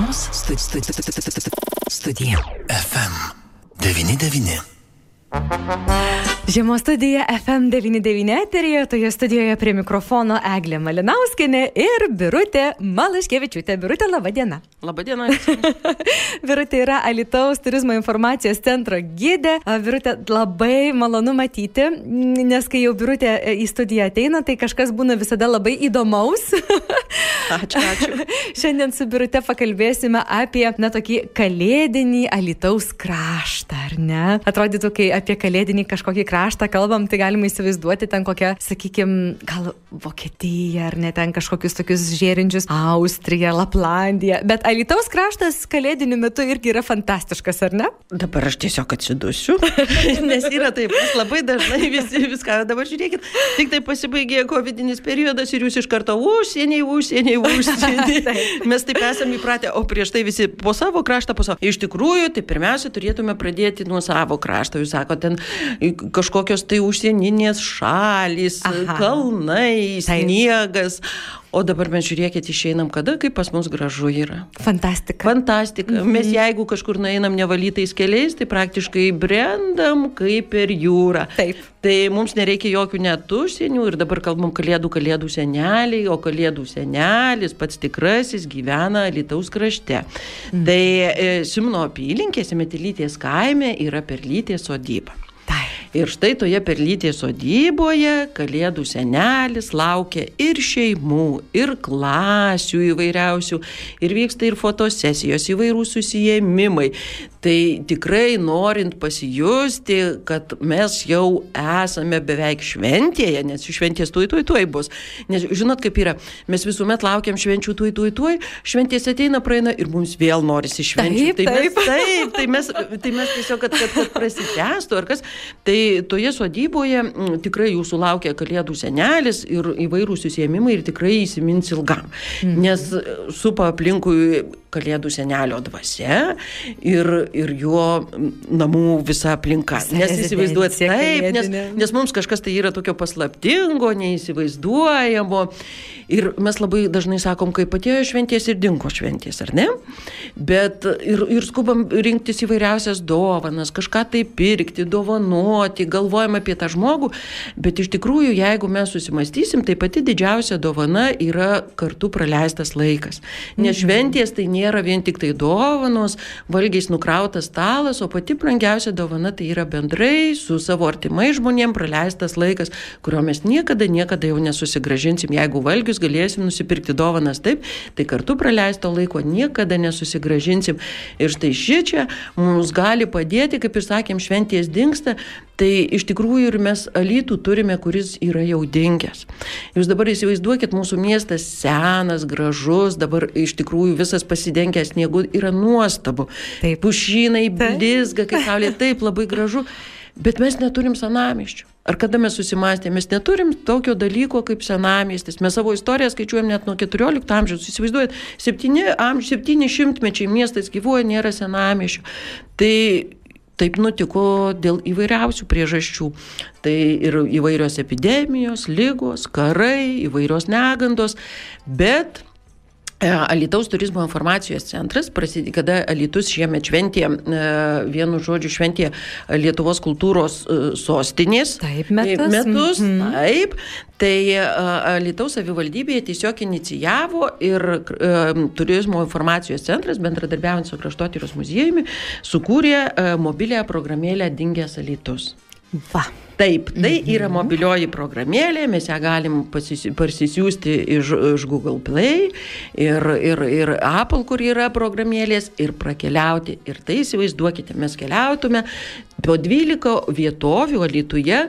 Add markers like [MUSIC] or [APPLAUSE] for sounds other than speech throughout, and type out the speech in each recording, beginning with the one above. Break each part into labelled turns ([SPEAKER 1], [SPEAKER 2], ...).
[SPEAKER 1] Žiemos studi studi studi studija. FM 99.
[SPEAKER 2] Žiemos studija FM99 eterija, toje studijoje prie mikrofono Eglė Malinauskinė ir Birutė Malaškevičiūtė. Birutė, laba diena.
[SPEAKER 3] Labą dieną. [LAUGHS]
[SPEAKER 2] Birutė yra Alitaus turizmo informacijos centro gydė. Birutė, labai malonu matyti, nes kai jau Birutė į studiją ateina, tai kažkas būna visada labai įdomaus. [LAUGHS]
[SPEAKER 3] Ačiū, ačiū. [LAUGHS]
[SPEAKER 2] Šiandien su Birutė pakalbėsime apie, na, tokį kalėdinį Alitaus kraštą, ar ne? Atrodytų, kai apie kalėdinį kažkokį kraštą kalbam, tai galima įsivaizduoti ten kokią, sakykime, gal Vokietiją ar ne ten kažkokius tokius žėrinčius Austriją, Laplandiją. Bet Alitaus kraštas kalėdiniu metu irgi yra fantastiškas, ar ne?
[SPEAKER 3] Dabar aš tiesiog atsidusiu, [LAUGHS] nes yra taip, labai dažnai visi viską, dabar žiūrėkit, tik tai pasibaigė covidinis periodas ir jūs iš karto užsieniai, užsieniai, užsieniai. [LAUGHS] mes taip esame įpratę, o prieš tai visi po savo kraštą, po savo. Iš tikrųjų, tai pirmiausia turėtume pradėti nuo savo krašto. Jūs sako, ten kažkokios tai užsieninės šalys,
[SPEAKER 2] Aha.
[SPEAKER 3] kalnai, sniegas. O dabar mes žiūrėkit, išeinam, kada, kaip pas mus gražu yra.
[SPEAKER 2] Fantastika.
[SPEAKER 3] Fantastika. Mhm. Mes jeigu kažkur nueinam nevalytais keliais, tai praktiškai brendam kaip per jūrą.
[SPEAKER 2] Taip.
[SPEAKER 3] Tai mums nereikia jokių net užsienių ir dabar kalbam kalėdų kalėdų seneliai, o kalėdų senelis pats tikrasis gyvena Lietuvos krašte. Mhm. Tai e, Simno apylinkėse Metelytės kaime yra perlytės sodyba. Ir štai toje perlytės sodyboje kalėdų senelis laukia ir šeimų, ir klasių įvairiausių, ir vyksta ir fotosesijos, įvairūs susijėmimai. Tai tikrai norint pasijusti, kad mes jau esame beveik šventėje, nes šventės tuoj tuoj tuoj bus. Nes žinot kaip yra, mes visuomet laukiam švenčių tuoj tuoj tuoj, šventės ateina, praeina ir mums vėl norisi švenčių.
[SPEAKER 2] Taip,
[SPEAKER 3] tai, mes,
[SPEAKER 2] taip.
[SPEAKER 3] taip, tai mes, tai mes tiesiog, kad, kad, kad prasitęstų ar kas. Tai toje sodyboje m, tikrai jūsų laukia kalėdų senelis ir įvairūs susėmimai ir tikrai įsimins ilgam. Mhm. Nes e, supa aplinkui kalėdų senelio dvasia ir, ir jo namų visa aplinka. Nes įsivaizduot,
[SPEAKER 2] rezidencija
[SPEAKER 3] taip, nes, nes mums kažkas tai yra tokio paslaptingo, neįsivaizduojamo. Ir mes labai dažnai sakom, kaip atėjo šventės ir dingo šventės, ar ne? Bet ir, ir skubam rinktis įvairiausias dovanas, kažką tai pirkti, dovanoti, galvojam apie tą žmogų, bet iš tikrųjų, jeigu mes susimastysim, tai pati didžiausia dovana yra kartu praleistas laikas. Nes šventės tai nėra vien tik tai dovanos, valgiais nukrautas stalas, o pati brangiausia dovana tai yra bendrai su savo artimai žmonėm praleistas laikas, kurio mes niekada, niekada jau nesusigražinsim. Jeigu valgius galėsim nusipirkti dovanas taip, tai kartu praleisto laiko niekada nesusigražinsim. Ir štai ši čia mums gali padėti, kaip ir sakėm, šventės dinksta, tai iš tikrųjų ir mes alytų turime, kuris yra jau dingęs. Jūs dabar įsivaizduokit, mūsų miestas senas, gražus, dabar iš tikrųjų visas pasidengęs sniegu yra nuostabu.
[SPEAKER 2] Taip.
[SPEAKER 3] Pušynai blizga, kaip saulė, [LAUGHS] taip labai gražu. Bet mes neturim senamiščių. Ar kada mes susimastėme, mes neturim tokio dalyko kaip senamiestis. Mes savo istoriją skaičiuojam net nuo 14 amžiaus. Įsivaizduojat, 7, amž, 700 mečiai miestas gyvuoja, nėra senamiesčių. Tai Taip nutiko dėl įvairiausių priežasčių. Tai ir įvairios epidemijos, lygos, karai, įvairios negandos, bet Alitaus turizmo informacijos centras, kada Alitus šiemet šventė, e, vienu žodžiu šventė Lietuvos kultūros e, sostinės.
[SPEAKER 2] Taip, metus.
[SPEAKER 3] Metus,
[SPEAKER 2] Mhm.
[SPEAKER 3] taip. Tai e, Alitaus savivaldybėje tiesiog inicijavo ir e, turizmo informacijos centras, bendradarbiaujant su Kraštotyros muziejumi, sukūrė e, mobilę programėlę Dingęs Alitus.
[SPEAKER 2] Va.
[SPEAKER 3] Taip, tai yra mobilioji programėlė, mes ją galim parsisiųsti iš, iš Google Play ir, ir, ir Apple, kur yra programėlės, ir prakeliauti. Ir tai įsivaizduokite, mes keliautume po 12 vietovių Alituje,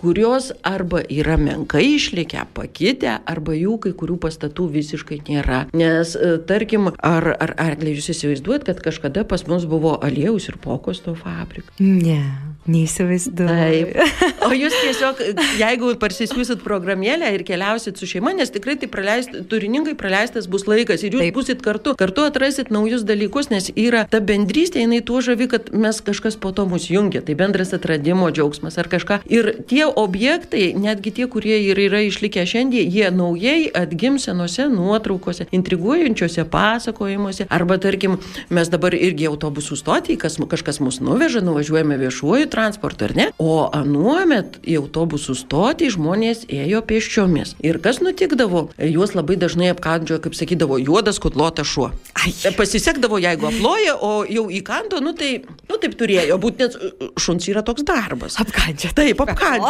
[SPEAKER 3] kurios arba yra menkai išlikę, pakitę, arba jų kai kurių pastatų visiškai nėra. Nes, e, tarkim, ar, ar, ar jūs įsivaizduot, kad kažkada pas mus buvo aliejus ir pokosto fabrika?
[SPEAKER 2] Ne, neįsivaizduoju.
[SPEAKER 3] Taip. O jūs [LAUGHS] tiesiog, jeigu parsisiųsit programėlę ir keliausit su šeima, nes tikrai tai praleist, turiningai praleistas bus laikas ir jūs.
[SPEAKER 2] Taip.
[SPEAKER 3] busit kartu, kartu atrasit naujus dalykus, nes yra ta bendrystė, jinai tuo žavi, kad mes kažkas po to mus jungia, tai bendras atradimo džiaugsmas ar kažką. Ir tie objektai, netgi tie, kurie ir yra išlikę šiandien, jie naujai atgims senose nuotraukose, intriguojančiose pasakojimuose. Arba, tarkim, mes dabar irgi autobusų stotį, kas, kažkas mus nuveža, nuvažiuojame viešuoju transportu, ar ne? O anuomet į autobusų stotį žmonės ėjo pėsčiomis. Ir kas nutikdavo? Juos labai dažnai apkandžiojo, kaip sakydavo, juodas kutlotas šuo. Ai. Pasisekdavo, jeigu aploja, o jau įkando, nu tai, nu taip turėjo būti, nes šuns yra toks darbas.
[SPEAKER 2] Apkandžioti.
[SPEAKER 3] Taip,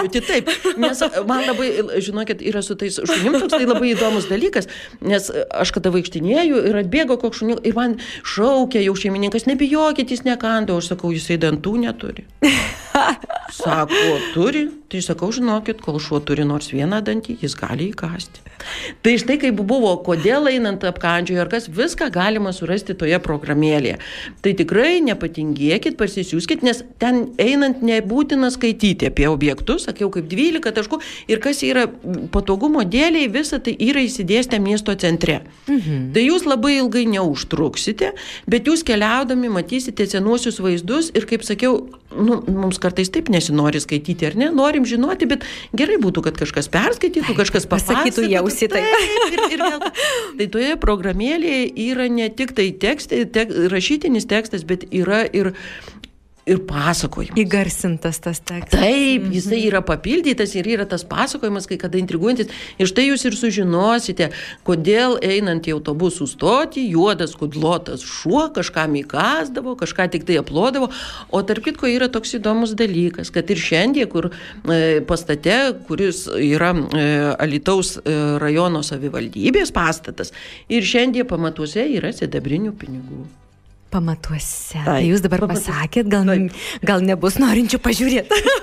[SPEAKER 3] apkandžioti, taip. Nes man labai, žinokit, yra su tais šunim toks tai labai įdomus dalykas, nes aš kada vaikštinėjau ir atbėgo koks šuniukas ir man šaukia jau šeimininkas, nebijokit, jis nekando, aš sakau, jisai dantų neturi. [LAUGHS] Sako, turi, tai sakau, žinokit, kol šuo turi nors vieną dantį, jis gali įkasti. Tai štai kaip buvo, kodėl einant apkandžioje, ar kas viską galima surasti toje programėlėje. Tai tikrai nepatingėkit, parsisiųskit, nes ten einant nebūtina skaityti apie objektus, sakiau, kaip 12 taškų ir kas yra patogumo dėliai, visa tai yra įsidėstę miesto centre. Mhm. Tai jūs labai ilgai neužtruksite, bet jūs keliaudami matysite senuosius vaizdus ir, kaip sakiau, nu, mums kartais taip nesinori skaityti, ar ne? Norim žinoti, bet gerai būtų, kad kažkas perskaitytų, kažkas pasakytų
[SPEAKER 2] jausi tai.
[SPEAKER 3] Ir, ir vėl, tai toje programėlėje yra ne tik tai tekstai, tek, rašytinis tekstas, bet yra ir ir pasakojimas.
[SPEAKER 2] Įgarsintas tas tekstas.
[SPEAKER 3] Taip, mhm. jisai yra papildytas ir yra tas pasakojimas, kai kada intriguojantis. Ir štai jūs ir sužinosite, kodėl einant į autobusų stotį, juodas kudlotas šuo kažkam įkasdavo, kažką tik tai aplodavo. O tarp kitko yra toks įdomus dalykas, kad ir šiandien, kur e, pastate, kuris yra e, Alitaus e, rajono savivaldybės pastatas, ir šiandien pamatuose yra sidabrinių pinigų.
[SPEAKER 2] Pamatuose. Taip, tai jūs dabar pamatuose. pasakėt, gal, Taip. gal nebus norinčių pažiūrėti. [LAUGHS]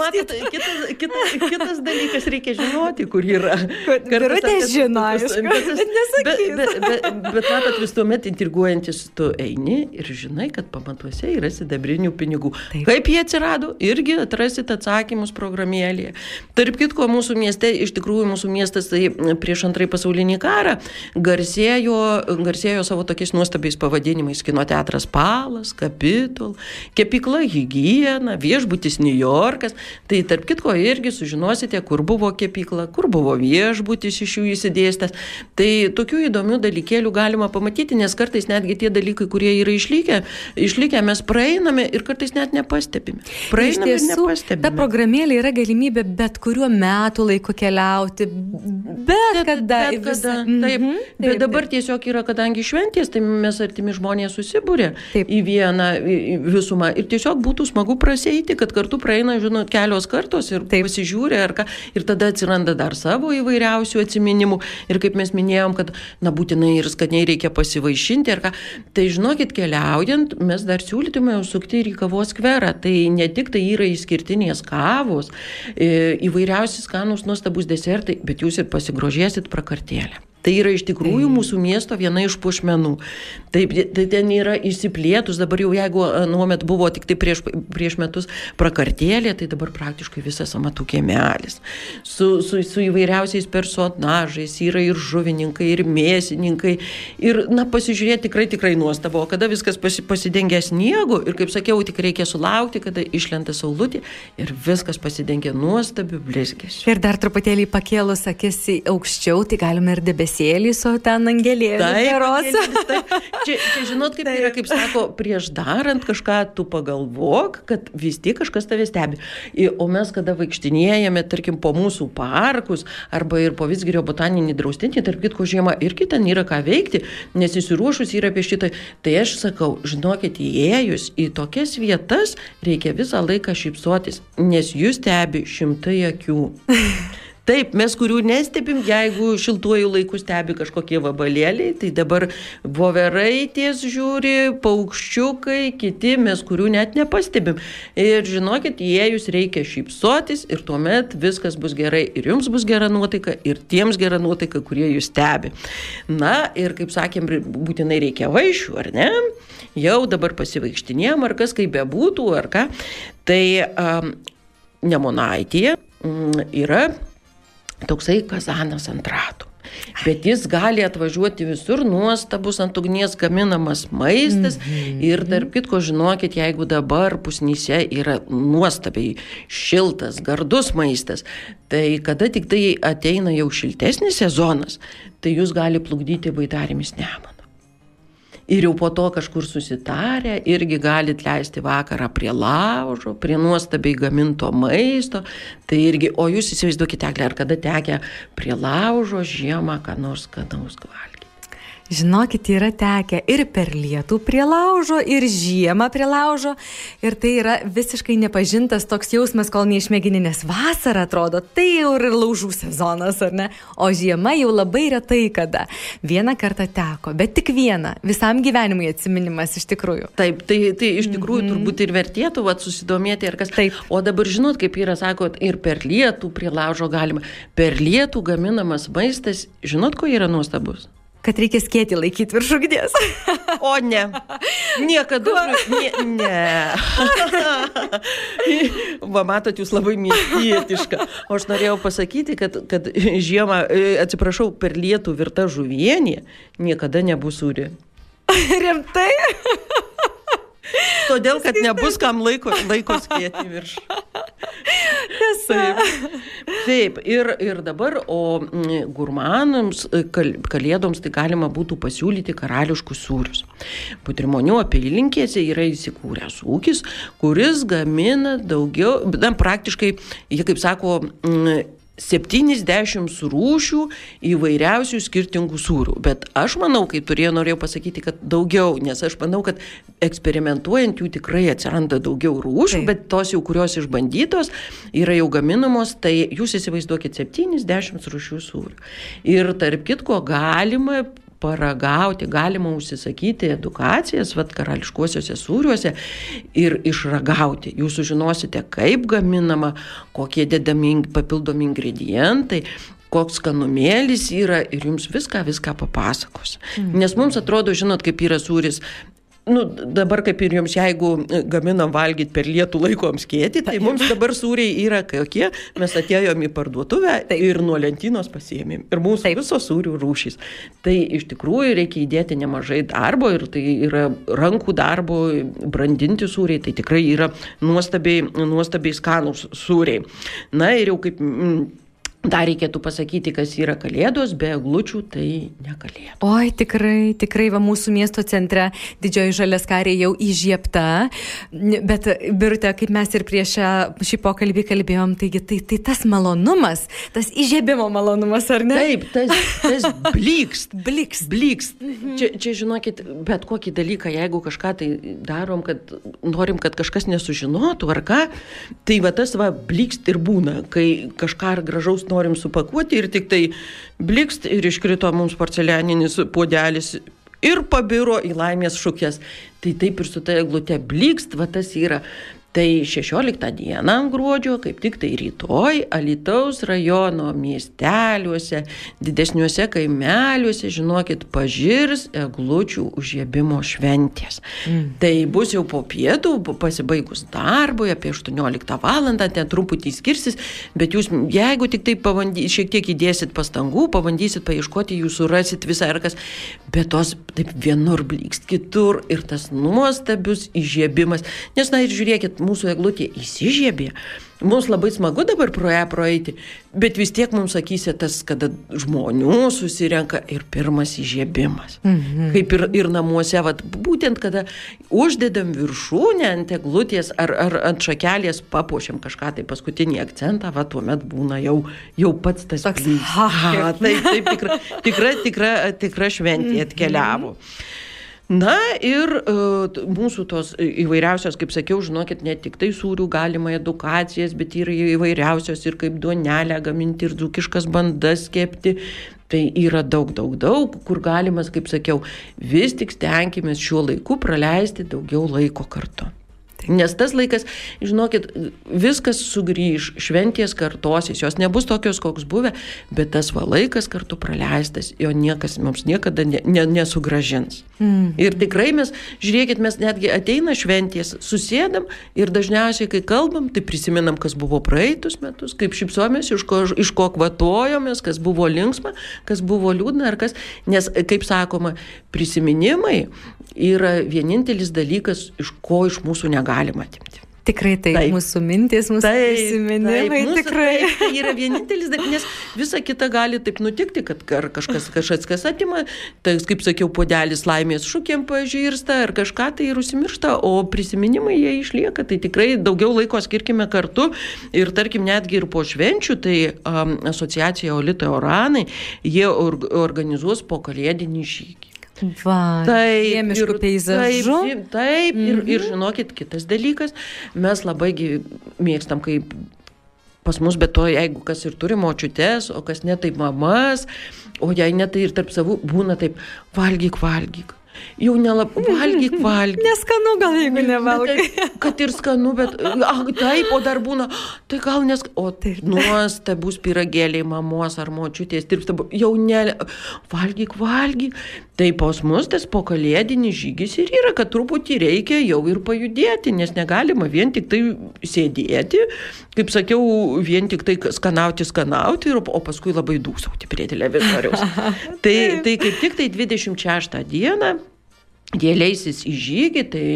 [SPEAKER 3] Matot, kitas, kitas, kitas dalykas reikia žinoti, kur yra.
[SPEAKER 2] Birutė žino, aišku, bet,
[SPEAKER 3] bet, bet, bet, bet matot, vis tuomet intriguojantis tu eini ir žinai, kad pamatuose yra sidabrinių pinigų. Taip. Kaip jie atsirado, irgi atrasit atsakymus programėlėje. Tarp kitko, mūsų mieste, iš tikrųjų, mūsų miestas tai prieš antrąjį pasaulinį karą garsėjo, garsėjo savo tokiais nuostabiais pavadinimais kino kino teatras Palas, Capitol, kepikla Hygiena, viešbutis New Yorkas. Tai tarp kitko irgi sužinosite, kur buvo kepikla, kur buvo viešbutis iš jų įsidėstęs. Tai tokių įdomių dalykėlių galima pamatyti, nes kartais netgi tie dalykai, kurie yra išlikę, išlikę mes praeiname ir kartais net nepastebime. Praeiname
[SPEAKER 2] ir nepastebime. Ta programėlė yra galimybė bet kuriuo metu laiku keliauti, bet kada. Bet
[SPEAKER 3] kada. Taip, taip, bet dabar taip. tiesiog yra, kadangi šventės, tai mes artimi žmonės susibūrė Taip. į vieną visumą. Ir tiesiog būtų smagu praseiti, kad kartu praeina, žinot, kelios kartos ir Taip. pasižiūrė, ar ką. Ir tada atsiranda dar savo įvairiausių atsiminimų. Ir kaip mes minėjom, kad, na, būtinai ir skaniai reikia pasivaišinti, ar ką. Tai žinokit, keliaujant, mes dar siūlytume užsukti ir į kavos skverą. Tai ne tik tai yra išskirtinės kavos, e, įvairiausi skanus, nuostabus desertai, bet jūs ir pasigrožėsit prakartėlę. Tai yra iš tikrųjų mūsų miesto viena iš pušmenų. Taip, tai ten yra įsiplėtus, dabar jau jeigu nuomet buvo tik tai prieš, prieš metus prakartėlė, tai dabar praktiškai visas amatų kiemelis. Su, su, su įvairiausiais personažais yra ir žuvininkai, ir mėsininkai. Ir, na, pasižiūrėti tikrai tikrai nuostabo, kada viskas pasi, pasidengia sniegu ir, kaip sakiau, tik reikia sulaukti, kada išlenta saulutė ir viskas pasidengia nuostabiu blizgesiu.
[SPEAKER 2] Ir dar truputėlį pakėlus akis į aukščiau, tai galime ir debesį debesėlį su ten angelėliu.
[SPEAKER 3] Taip, čia, čia žinot, kaip taip. yra, kaip sako, prieš darant kažką, tu pagalvok, kad vis tiek kažkas tave stebi. O mes, kada vaikštinėjame, tarkim, po mūsų parkus arba ir po Visgirio botaninį draustinį, tarp kitko žiemą irgi ten yra ką veikti, nes įsiruošus yra apie šitą. Tai aš sakau, žinokit, įėjus į tokias vietas reikia visą laiką šypsotis, nes jūs stebi šimtai akių. [LAUGHS] Taip, mes kurių nestebim, jeigu šiltuoju laiku stebi kažkokie vabalėliai, tai dabar voverai ties žiūri, paukščiukai, kiti mes kurių net nepastebim. Ir žinokit, įėjus reikia šypsotis ir tuomet viskas bus gerai. Ir jums bus gera nuotaika, ir tiems gera nuotaika, kurie jūs stebi. Na ir kaip sakėm, būtinai reikia vaišių, ar ne? Jau dabar pasivaikštinėjom, ar kas kaip bebūtų, ar ką. Tai um, Nemonaitėje mm, yra toksai kazanas ant ratų. Bet jis gali atvažiuoti visur, nuostabus ant ugnies gaminamas maistas. Mm -hmm. Ir tarp kitko, žinokit, jeigu dabar pusnyse yra nuostabiai šiltas, gardus maistas, tai kada tik tai ateina jau šiltesnis sezonas, tai jūs gali plukdyti baidarimis nemoną ir jau po to kažkur susitarę irgi galit leisti vakarą prie laužo, prie nuostabiai gaminto maisto. Tai irgi, o jūs įsivaizduokite, ar kada tekia prie laužo žiemą, ką nors skanaus valgyti.
[SPEAKER 2] Žinokit, yra tekę ir per lietų prie laužo, ir žiemą prie laužo. Ir tai yra visiškai nepažintas toks jausmas, kol neišmėgini, nes vasara atrodo, tai jau ir laužų sezonas, ar ne? O žiema jau labai retai kada. Vieną kartą teko, bet tik vieną. Visam gyvenimui atsiminimas iš tikrųjų.
[SPEAKER 3] Taip, tai, tai iš tikrųjų mm -hmm. turbūt ir vertėtų vat, susidomėti ir kas.
[SPEAKER 2] Taip.
[SPEAKER 3] O dabar žinot, kaip yra, sakot, ir per lietų prie laužo galima. Per lietų gaminamas maistas, žinot, ko yra nuostabus?
[SPEAKER 2] Kad reikia skėti laikyti virš ugnies.
[SPEAKER 3] O ne. Niekada. Ne. ne. [LAUGHS] Va, matot, jūs labai miestietiška. O aš norėjau pasakyti, kad, kad žiemą, e, atsiprašau, per lietų virta žuvienė niekada nebus sūri. [LAUGHS]
[SPEAKER 2] Rimtai?
[SPEAKER 3] Todėl, kad nebus kam laiko, laiko skėti virš. Taip. [LAUGHS] Taip, ir, ir dabar, o mm, gurmanams, kal, kalėdoms tai galima būtų pasiūlyti karališkus sūrius. Putrimonių apylinkėse yra įsikūręs ūkis, kuris gamina daugiau, na, praktiškai, jie kaip sako, mm, 70 rūšių įvairiausių skirtingų sūrių. Bet aš manau, kaip turėjau, norėjau pasakyti, kad daugiau, nes aš manau, kad eksperimentuojant jų tikrai atsiranda daugiau rūšių, Taip. bet tos jau, kurios išbandytos, yra jau gaminamos, tai jūs įsivaizduokit 70 rūšių sūrių. Ir tarp kitko galima paragauti, galima užsisakyti edukacijas, vad karališkuosiuose sūriuose ir išragauti. Jūs sužinosite, kaip gaminama, kokie dedami papildomi ingredientai, koks skanumėlis yra ir jums viską, viską papasakos. Mm. Nes mums atrodo, žinot, kaip yra sūris, nu, dabar kaip ir jums, jeigu gaminam valgyti per lietų laikom skėti, tai mums dabar sūriai yra kokie, mes atėjom į parduotuvę Taip. ir nuo lentynos pasiėmėm. Ir mūsų Taip. visos sūrių rūšys. Tai iš tikrųjų reikia įdėti nemažai darbo ir tai yra rankų darbo, brandinti sūriai, tai tikrai yra nuostabiai, nuostabiai skanus sūriai. Na ir jau kaip... Mm, Dar reikėtų pasakyti, kas yra kalėdos, be eglučių tai ne kalėdos.
[SPEAKER 2] Oi, tikrai, tikrai va mūsų miesto centre didžioji žalės karė jau įžiepta, bet birute, kaip mes ir prieš šį pokalbį kalbėjom, taigi tai, tai tas malonumas, tas įžiebimo malonumas, ar ne?
[SPEAKER 3] Taip, tas, tas blikst. [LAUGHS]
[SPEAKER 2] blikst.
[SPEAKER 3] Blikst. Mhm. Čia, čia žinokit, bet kokį dalyką, jeigu kažką tai darom, kad norim, kad kažkas nesužinotų ar ką, tai va tas va blikst ir būna, kai kažką gražaus norim supakuoti ir tik tai blikst ir iškrito mums porcelianinis puodelis ir pabiro į laimės šukės. Tai taip ir su ta eglute blikst, va tas yra. Tai 16 dieną gruodžio, kaip tik tai rytoj, Alitaus rajono miesteliuose, didesniuose kaimeliuose, žinokit, pažirs eglučių užėbimo šventės. Mm. Tai bus jau po pietų, pasibaigus darbui, apie 18 val. ten truputį skirsis, bet jūs, jeigu tik tai pabandysite, šiek tiek įdėsit pastangų, pabandysit paieškoti, jūs surasit visą ar kas, bet tos taip vienur blikst, kitur ir tas nuostabius įžiebimas. Nes, na ir žiūrėkit, mūsų eglutė įsižiebė. Mums labai smagu dabar pro ją praeiti, bet vis tiek mums sakysite tas, kada žmonių susirenka ir pirmas įžiebimas. Mhm. Kaip ir, ir namuose, vat, būtent kada uždedam viršūnę ant eglutės ar, ar ant šakelės papuošiam kažką, tai paskutinį akcentą, va tuomet būna jau, jau pats tas
[SPEAKER 2] toks. Ha, [LAUGHS]
[SPEAKER 3] taip, taip, tikra, tikra, tikra, tikra šventė atkeliavo. Mhm. Na ir uh, mūsų tos įvairiausios, kaip sakiau, žinokit, ne tik tai sūrių galima edukacijas, bet ir įvairiausios ir kaip duonelę gaminti ir dzukiškas bandas kepti. Tai yra daug, daug, daug, kur galimas, kaip sakiau, vis tik stenkimės šiuo laiku praleisti daugiau laiko kartu. Nes tas laikas, žinokit, viskas sugrįž, šventės kartosis, jos nebus tokios, koks buvę, bet tas va laikas kartu praleistas, jo niekas mums niekada ne, ne, nesugražins. Mm. Ir tikrai mes, žiūrėkit, mes netgi ateina šventės, susėdam ir dažniausiai, kai kalbam, tai prisimenam, kas buvo praeitus metus, kaip šipsomės, iš ko, iš ko kvatojomės, kas buvo linksma, kas buvo liūdna ar kas, nes, kaip sakoma, prisiminimai yra vienintelis dalykas, iš ko iš mūsų negalima atimti.
[SPEAKER 2] Tikrai taip, taip. mūsų mintis, mūsų taip, prisiminimai. Taip, mūsų, tikrai. Taip, [LAUGHS]
[SPEAKER 3] tai yra vienintelis dalykas, nes visa kita gali taip nutikti, kad kažkas kažkas kas atima, tai kaip sakiau, podelis laimės šūkiam pažįsta ar kažką tai ir užsimiršta, o prisiminimai jie išlieka. Tai tikrai daugiau laiko skirkime kartu ir tarkim netgi ir po švenčių, tai um, asociacija Olita Oranai, jie or, organizuos po kalėdinį žygį.
[SPEAKER 2] Va, taip, žiemiškų peizažų.
[SPEAKER 3] Taip, taip mhm. ir, ir žinokit, kitas dalykas, mes labai mėgstam, kaip pas mus, bet to, jeigu kas ir turi močiutes, o kas ne tai mamas, o jei ne tai ir tarp savų būna taip, valgyk, valgyk jau nelabai valgyk, valgyk.
[SPEAKER 2] Neskanu gal, jeigu nevalgai.
[SPEAKER 3] Kad ir skanu, bet, ah, taip, o dar būna, tai gal nes, o taip, nuostabus piragėliai mamos ar močiutės, tirpsta, jau ne, valgyk, valgyk. Tai pas mus tas pokalėdinis žygis ir yra, kad truputį reikia jau ir pajudėti, nes negalima vien tik tai sėdėti, kaip sakiau, vien tik tai skanauti, skanauti, ir, o paskui labai dūsauti prie televizoriaus. [LAUGHS] tai, tai kaip tik tai 26 dieną Jie leisis į žygį, tai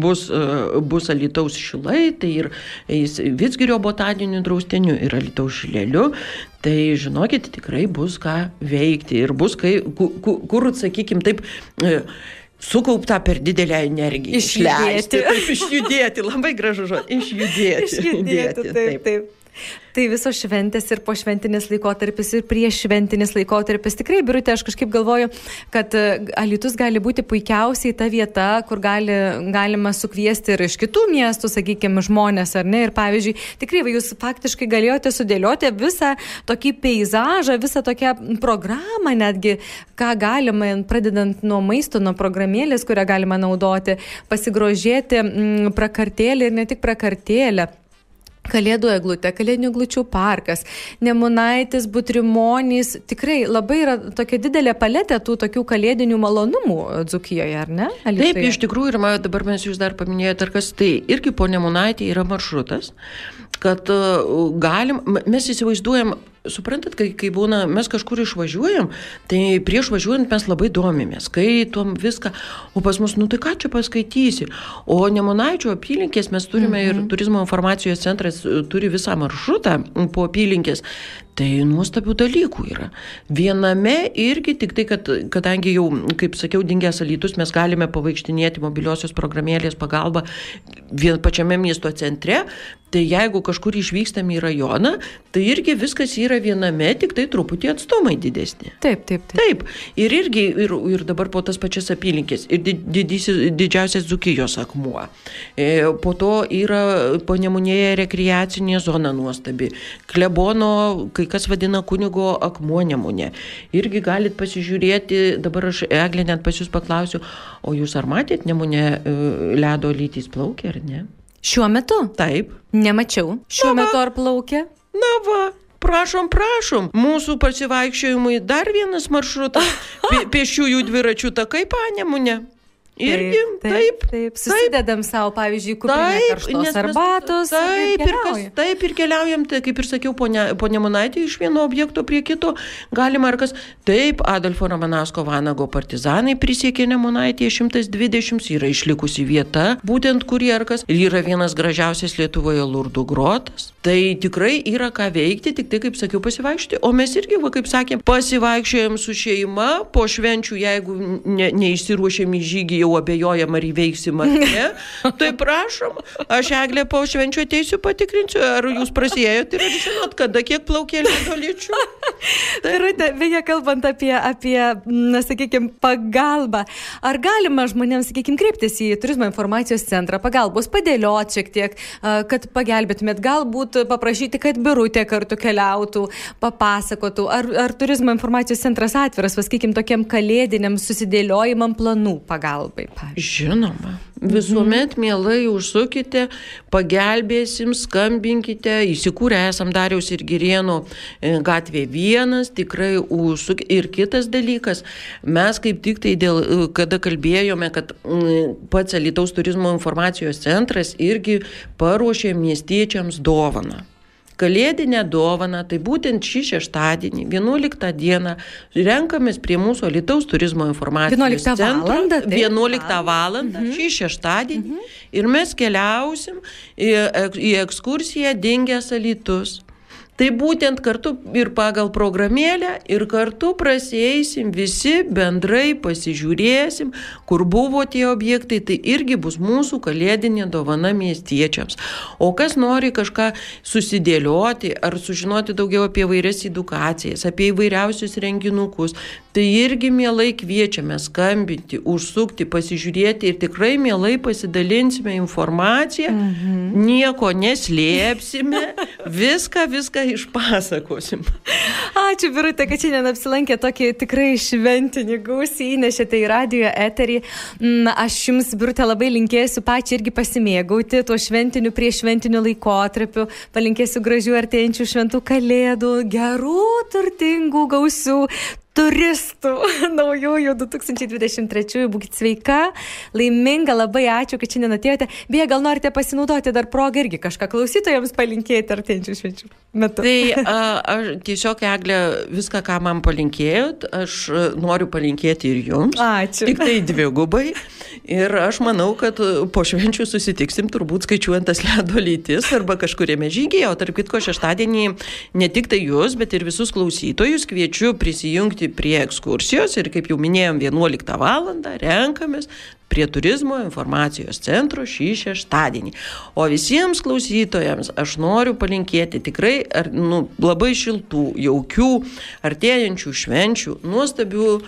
[SPEAKER 3] bus, e, bus Alitaus šilai, tai ir eis Vitsgirio botaniniu drausteniu ir Alitaus šileliu. Tai žinokit, tikrai bus ką veikti ir bus, kai, kur, kur sakykime, taip e, sukaupta per didelę energiją.
[SPEAKER 2] Išjudėti.
[SPEAKER 3] Taip, išjudėti, labai gražu žodis. [LAUGHS] Išjudėti.
[SPEAKER 2] Išjudėti, taip, taip. taip. Tai visos šventės ir pošventinis laikotarpis ir prieš šventinis laikotarpis. Tikrai, birutė, aš kažkaip galvoju, kad e, Alitus gali būti puikiausiai ta vieta, kur gali, galima sukviesti ir iš kitų miestų, sakykime, žmonės, ar ne? Ir pavyzdžiui, tikrai jūs faktiškai galėjote sudėlioti visą tokį peizažą, visą tokią programą netgi, ką galima, pradedant nuo maisto, nuo programėlės, kurią galima naudoti, pasigrožėti m, prakartėlę ir ne tik prakartėlę. Kalėdų eglutė, kalėdinių glučių parkas, Nemunaitis, Butrimonys, tikrai labai yra tokia didelė paletė tų tokių kalėdinių malonumų Dzukijoje, ar ne?
[SPEAKER 3] Alitoje? Taip, iš tikrųjų, ir man, dabar mes jūs dar paminėjote, ar kas tai irgi po Nemunaitį yra maršrutas, kad uh, galim, mes įsivaizduojam suprantat, kai, kai būna, mes kažkur išvažiuojam, tai prieš važiuojant mes labai domimės, skaitom viską, o pas mus, nu tai ką čia paskaitysi. O Nemunaičio apylinkės mes turime mhm. ir turizmo informacijos centras e, turi visą maršrutą po apylinkės. Tai nuostabių dalykų yra. Viename irgi tik tai, kad kadangi jau, kaip sakiau, dingęs alytus, mes galime pavaikštinėti mobiliosios programėlės pagalba vien pačiame miesto centre, tai jeigu kažkur išvykstam į rajoną, tai irgi viskas yra viename, tik tai truputį atstumai didesni.
[SPEAKER 2] Taip, taip, taip.
[SPEAKER 3] Taip. Ir irgi, ir, ir dabar po tas pačias apylinkės, ir didysis, didžiausias Dzukijos akmuo. E, po to yra panemunėje rekreacinė zona nuostabi. Klebono, kai kas vadina kunigo akmuo nemunė. Irgi galit pasižiūrėti, dabar aš Eglė net pas jūs paklausiu, o jūs ar matėt nemunė e, ledo lytys plaukia ar ne?
[SPEAKER 2] Šiuo metu?
[SPEAKER 3] Taip.
[SPEAKER 2] Nemačiau. Šiuo Na metu ar plaukia?
[SPEAKER 3] Na va. Prašom, prašom, mūsų pasivaikščiojimui dar vienas maršrutas [LAUGHS] - pėsčiųjų dviračių takai panemunė. Irgi, taip, taip,
[SPEAKER 2] taip. Susidedam taip, savo, pavyzdžiui, kuprinę arbatos.
[SPEAKER 3] Taip, ir, kas, taip, ir keliaujam, tai kaip ir sakiau, ponia, ponia Monaitė, iš vieno objekto prie kito. Galima ar kas. Taip, Adolfo Ramanasko Vanago partizanai prisiekė Nemonaitėje 120, yra išlikusi vieta, būtent kur ar kas. Ir yra vienas gražiausias Lietuvoje Lurdų grotas. Tai tikrai yra ką veikti, tik tai, kaip sakiau, pasivaikščioti. O mes irgi, va, kaip sakėm, pasivaikščiojom su šeima, po švenčių, jeigu ne, neišsiruošėm į žygį, jau abejojam, ar įveiksim ar ne. [LAUGHS] Tai prašom, aš eglė po švenčių ateisiu patikrinsiu, ar jūs prasėjot ir ar žinot, kada kiek plaukė ledolyčių. [LAUGHS]
[SPEAKER 2] Tai rūtė, beje, kalbant apie, apie na, sakykime, pagalbą, ar galima žmonėms, sakykime, kreiptis į turizmo informacijos centrą pagalbos, padėlioti šiek tiek, kad pagelbėtumėt, galbūt paprašyti, kad birutė kartu keliautų, papasakotų, ar, ar turizmo informacijos centras atviras, sakykime, tokiam kalėdiniam susidėliojimam planų pagalbai
[SPEAKER 3] pavyzdžiui? Žinoma, visuomet mielai užsukite, pagelbėsim, skambinkite, įsikūrę esam Dariaus ir Girieno e, gatvė vienas, tikrai užsuk. Ir kitas dalykas, mes kaip tik tai dėl, e, kada kalbėjome, kad pats Alitaus turizmo informacijos centras irgi paruošė miestiečiams dovaną kalėdinę dovaną, tai būtent šį šeštadienį, 11 dieną, renkamės prie mūsų Lietuvos turizmo informacijos
[SPEAKER 2] 11
[SPEAKER 3] centro.
[SPEAKER 2] valandą, taip.
[SPEAKER 3] 11 valandą mhm. šį šeštadienį. Mhm. Ir mes keliausim į, į ekskursiją Dingęs Alitus. Tai būtent kartu ir pagal programėlę, ir kartu praseisim visi bendrai, pasižiūrėsim, kur buvo tie objektai, tai irgi bus mūsų kalėdinė dovana miestiečiams. O kas nori kažką susidėlioti ar sužinoti daugiau apie vairias edukacijas, apie įvairiausius renginukus, tai irgi mielai kviečiame skambinti, užsukti, pasižiūrėti ir tikrai mielai pasidalinsime informaciją, mhm. nieko neslėpsime, [LAUGHS] viską, viską išpasakosim.
[SPEAKER 2] Ačiū, Birutė, kad šiandien apsilankė tokį tikrai šventinį gausiai, įnešėte į radio eterį. Mm, aš jums, Birutė, labai linkėsiu pačiai irgi pasimėgauti tuo šventiniu prie šventiniu laikotarpiu. Palinkėsiu gražių artėjančių šventų kalėdų, gerų, turtingų, gausių turistų [LAUGHS] naujųjų 2023. Būkite sveika, laiminga, labai ačiū, kad šiandien atėjote. Beje, gal norite pasinaudoti dar progą irgi kažką klausytojams palinkėti artėjančių švenčių metu.
[SPEAKER 3] Tai a, aš tiesiog, Eglė, viską, ką man palinkėjot, aš noriu palinkėti ir jums.
[SPEAKER 2] Ačiū.
[SPEAKER 3] Tik tai dvigubai. Ir aš manau, kad po švenčių susitiksim turbūt skaičiuojant tas ledo lytis arba kažkuriame žygyje, o tarp kitko šeštadienį ne tik tai jūs, bet ir visus klausytojus kviečiu prisijungti prie ekskursijos ir, kaip jau minėjom, 11 val. renkamės prie turizmo informacijos centro šį šeštadienį. O visiems klausytojams aš noriu palinkėti tikrai ar, nu, labai šiltų, jaukių, artėjančių švenčių, nuostabių e,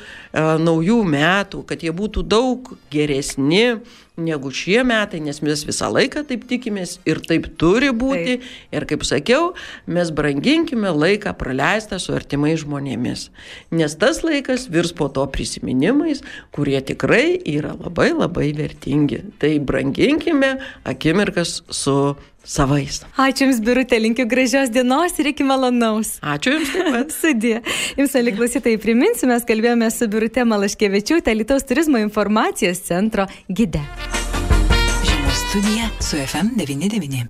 [SPEAKER 3] naujų metų, kad jie būtų daug geresni negu šie metai, nes mes visą laiką taip tikimės ir taip turi būti. Taip. Ir kaip sakiau, mes branginkime laiką praleistą su artimais žmonėmis. Nes tas laikas virs po to prisiminimais, kurie tikrai yra labai labai vertingi. Tai branginkime akimirkas su savais.
[SPEAKER 2] Ačiū Jums, Birutė, linkiu gražios dienos ir iki malonaus.
[SPEAKER 3] Ačiū Jums taip pat. [LAUGHS]
[SPEAKER 2] Sudė. Jums, mėly klausytojai, priminsiu, mes kalbėjome su Birutė Malaškevičiu, Lietuvos turizmo informacijos centro gide.
[SPEAKER 1] Žinių studija su FM99.